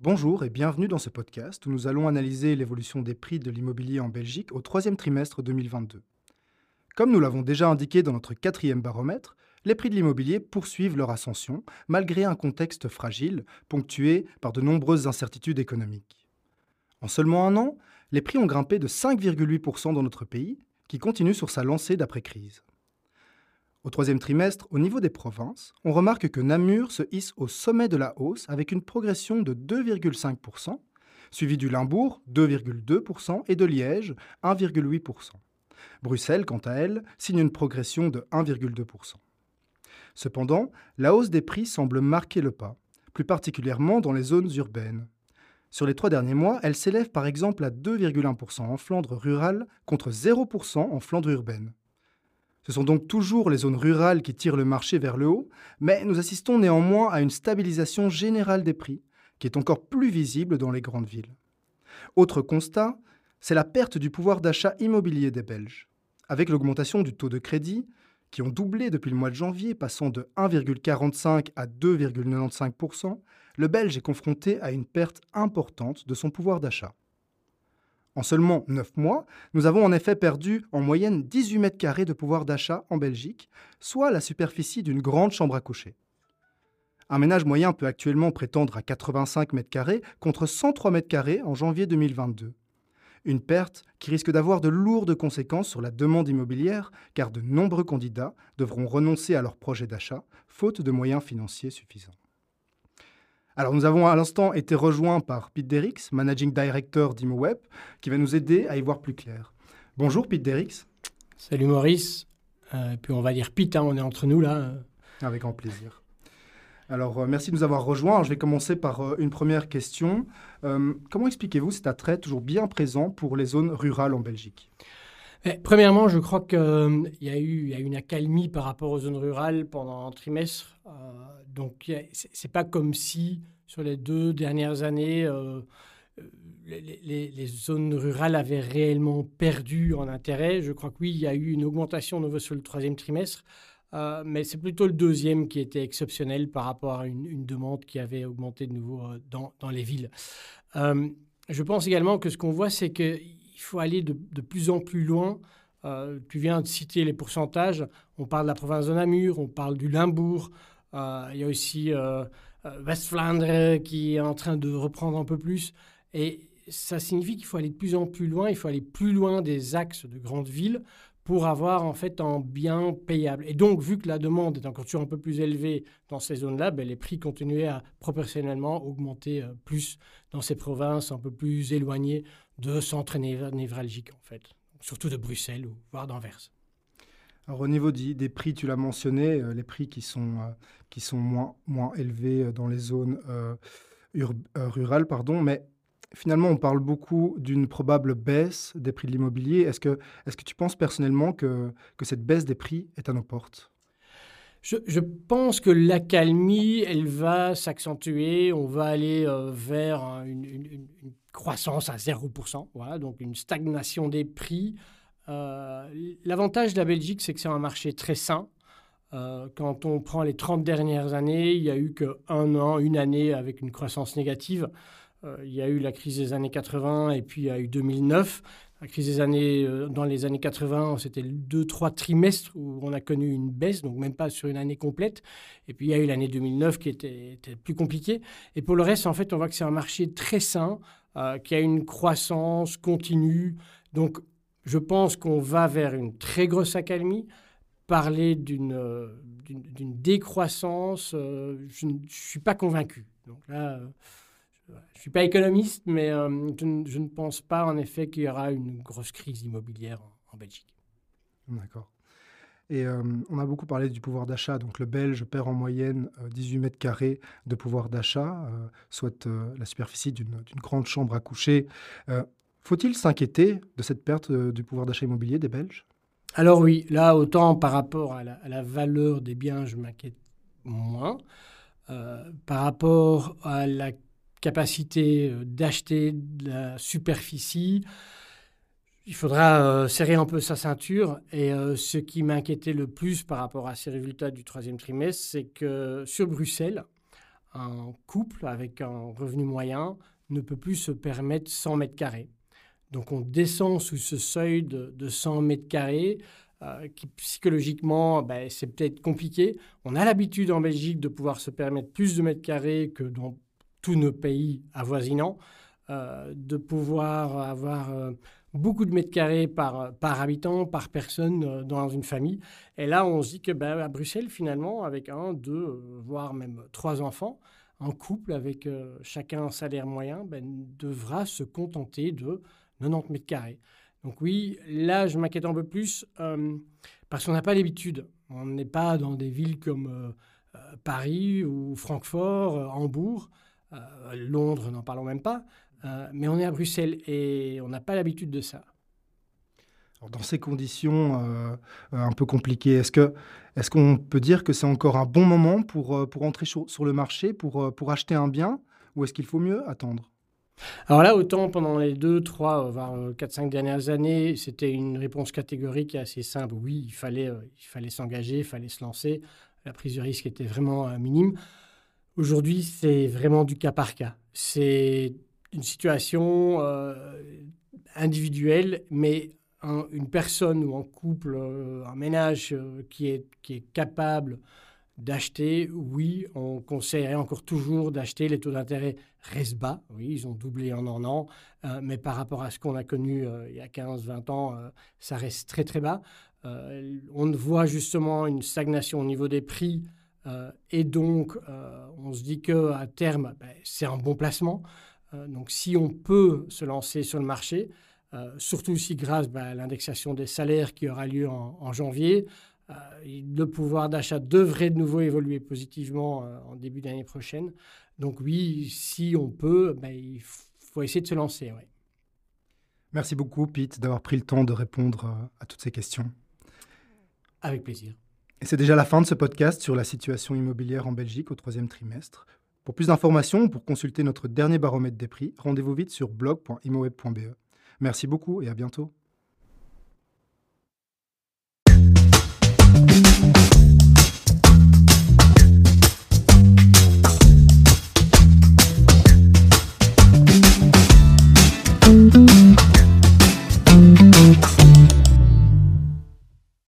Bonjour et bienvenue dans ce podcast où nous allons analyser l'évolution des prix de l'immobilier en Belgique au troisième trimestre 2022. Comme nous l'avons déjà indiqué dans notre quatrième baromètre, les prix de l'immobilier poursuivent leur ascension malgré un contexte fragile, ponctué par de nombreuses incertitudes économiques. En seulement un an, les prix ont grimpé de 5,8% dans notre pays, qui continue sur sa lancée d'après-crise. Au troisième trimestre, au niveau des provinces, on remarque que Namur se hisse au sommet de la hausse avec une progression de 2,5%, suivi du Limbourg 2,2% et de Liège 1,8%. Bruxelles, quant à elle, signe une progression de 1,2%. Cependant, la hausse des prix semble marquer le pas, plus particulièrement dans les zones urbaines. Sur les trois derniers mois, elle s'élève par exemple à 2,1% en Flandre rurale contre 0% en Flandre urbaine. Ce sont donc toujours les zones rurales qui tirent le marché vers le haut, mais nous assistons néanmoins à une stabilisation générale des prix, qui est encore plus visible dans les grandes villes. Autre constat, c'est la perte du pouvoir d'achat immobilier des Belges. Avec l'augmentation du taux de crédit, qui ont doublé depuis le mois de janvier, passant de 1,45 à 2,95% le Belge est confronté à une perte importante de son pouvoir d'achat. En seulement 9 mois, nous avons en effet perdu en moyenne 18 mètres carrés de pouvoir d'achat en Belgique, soit la superficie d'une grande chambre à coucher. Un ménage moyen peut actuellement prétendre à 85 mètres carrés contre 103 mètres carrés en janvier 2022. Une perte qui risque d'avoir de lourdes conséquences sur la demande immobilière car de nombreux candidats devront renoncer à leur projet d'achat faute de moyens financiers suffisants. Alors nous avons à l'instant été rejoints par Pete Derricks, Managing Director d'ImoWeb, qui va nous aider à y voir plus clair. Bonjour Pete Derricks. Salut Maurice. Euh, puis on va dire Pete, hein, on est entre nous là. Avec grand plaisir. Alors euh, merci de nous avoir rejoints. je vais commencer par euh, une première question. comment expliquez-vous cet attrait toujours bien présent pour les zones rurales en Belgique? Eh, Premièrement, je crois qu'il y, a eu, une accalmie par rapport aux zones rurales pendant un trimestre. donc, ce n'est pas comme si sur les deux dernières années, euh, euh, les, zones rurales avaient réellement perdu en intérêt. Je crois que oui, il y a eu une augmentation nouveau sur le troisième trimestre, euh, mais c'est plutôt le deuxième qui était exceptionnel par rapport à une, demande qui avait augmenté de nouveau dans, les villes. je pense également que ce qu'on voit, c'est qu'il faut aller de, plus en plus loin. tu viens de citer les pourcentages. On parle de la province de Namur, on parle du Limbourg. il y a aussi euh, West-Flandre qui est en train de reprendre un peu plus. Et ça signifie qu'il faut aller de plus en plus loin, il faut aller plus loin des axes de grandes villes pour avoir en fait un bien payable. Et donc, vu que la demande est encore toujours un peu plus élevée dans ces zones-là, ben, les prix continuaient à proportionnellement augmenter euh, plus dans ces provinces un peu plus éloignées de centres névralgiques, en fait, surtout de Bruxelles ou voire d'Anvers. Alors au niveau des, prix, tu l'as mentionné, euh, les prix qui sont, euh, qui sont moins, moins élevés dans les zones rurales, pardon, mais finalement on parle beaucoup d'une probable baisse des prix de l'immobilier. Est-ce que, est que tu penses personnellement que, cette baisse des prix est à nos portes? Je, pense que l'accalmie, elle va s'accentuer. On va aller vers une, une, croissance à 0%, voilà, donc une stagnation des prix. Euh, l'avantage de la Belgique, c'est que c'est un marché très sain. Euh, quand on prend les 30 dernières années, il n'y a eu qu'un an, une année avec une croissance négative. Euh, il y a eu la crise des années 80 et puis il y a eu 2009. La crise des années, dans les années 80, c'était deux, trois trimestres où on a connu une baisse, donc même pas sur une année complète. Et puis il y a eu l'année 2009 qui était, plus compliquée. Et pour le reste, en fait, on voit que c'est un marché très sain, qui a une croissance continue. Donc je pense qu'on va vers une très grosse accalmie. Parler d'une euh, décroissance, euh, je ne suis pas convaincu. Donc là, euh, je ne suis pas économiste, mais je, ne pense pas en effet qu'il y aura une grosse crise immobilière en, Belgique. D'accord. Et on a beaucoup parlé du pouvoir d'achat. Donc le Belge perd en moyenne 18 mètres carrés de pouvoir d'achat, soit la superficie d'une grande chambre à coucher. Faut-il s'inquiéter de cette perte euh, du pouvoir d'achat immobilier des Belges? Alors oui, là, autant par rapport à la, valeur des biens, je m'inquiète moins. Euh, par rapport à la capacité euh, d'acheter de la superficie, il faudra serrer un peu sa ceinture. Et ce qui m'inquiétait le plus par rapport à ces résultats du troisième trimestre, c'est que sur Bruxelles, un couple avec un revenu moyen ne peut plus se permettre 100 mètres carrés. Donc on descend sous ce seuil de, 100 mètres carrés, euh, qui psychologiquement, ben, c'est peut-être compliqué. On a l'habitude en Belgique de pouvoir se permettre plus de mètres carrés que dans tous nos pays avoisinants, euh, de pouvoir avoir euh, beaucoup de mètres carrés par, par habitant, par personne dans une famille. Et là, on se dit que ben, à Bruxelles, finalement, avec un, deux, voire même trois enfants, un couple avec chacun un salaire moyen ben, devra se contenter de 90 mètres carrés. Donc oui, là, je m'inquiète un peu plus euh, parce qu'on n'a pas l'habitude. On n'est pas dans des villes comme euh, euh, Paris ou Francfort, Hambourg, Londres, n'en parlons même pas. mais on est à Bruxelles et on n'a pas l'habitude de ça. dans ces conditions un peu compliquées, est-ce que est-ce qu'on peut dire que c'est encore un bon moment pour, pour entrer sur, le marché, pour, pour acheter un bien, ou est-ce qu'il faut mieux attendre? Alors là, autant pendant les deux, trois, voire euh, quatre, cinq dernières années, c'était une réponse catégorique et assez simple. Oui, il fallait, euh, il fallait s'engager, il fallait se lancer. La prise de risque était vraiment euh, minime. Aujourd'hui, c'est vraiment du cas par cas. C'est une situation individuelle, mais une personne ou un couple, un ménage qui, est, qui est capable d'acheter, oui, on conseillerait encore toujours d'acheter. Les taux d'intérêt restent bas, oui, ils ont doublé en un an, euh, mais par rapport à ce qu'on a connu euh, il y a 15-20 ans, euh, ça reste très très bas. on voit justement une stagnation au niveau des prix et donc on se dit qu'à terme, ben, c'est un bon placement. donc si on peut se lancer sur le marché, surtout aussi grâce ben, à l'indexation des salaires qui aura lieu en janvier, euh, le pouvoir d'achat devrait de nouveau évoluer positivement euh, en début d'année prochaine. Donc oui, si on peut, ben, il faut essayer de se lancer. Merci beaucoup, Pete, d'avoir pris le temps de répondre euh, à toutes ces questions. Avec plaisir. Et c'est déjà la fin de ce podcast sur la situation immobilière en Belgique au troisième trimestre. Pour plus d'informations ou pour consulter notre dernier baromètre des prix, rendez-vous vite sur blog.imoweb.be. Merci beaucoup et à bientôt.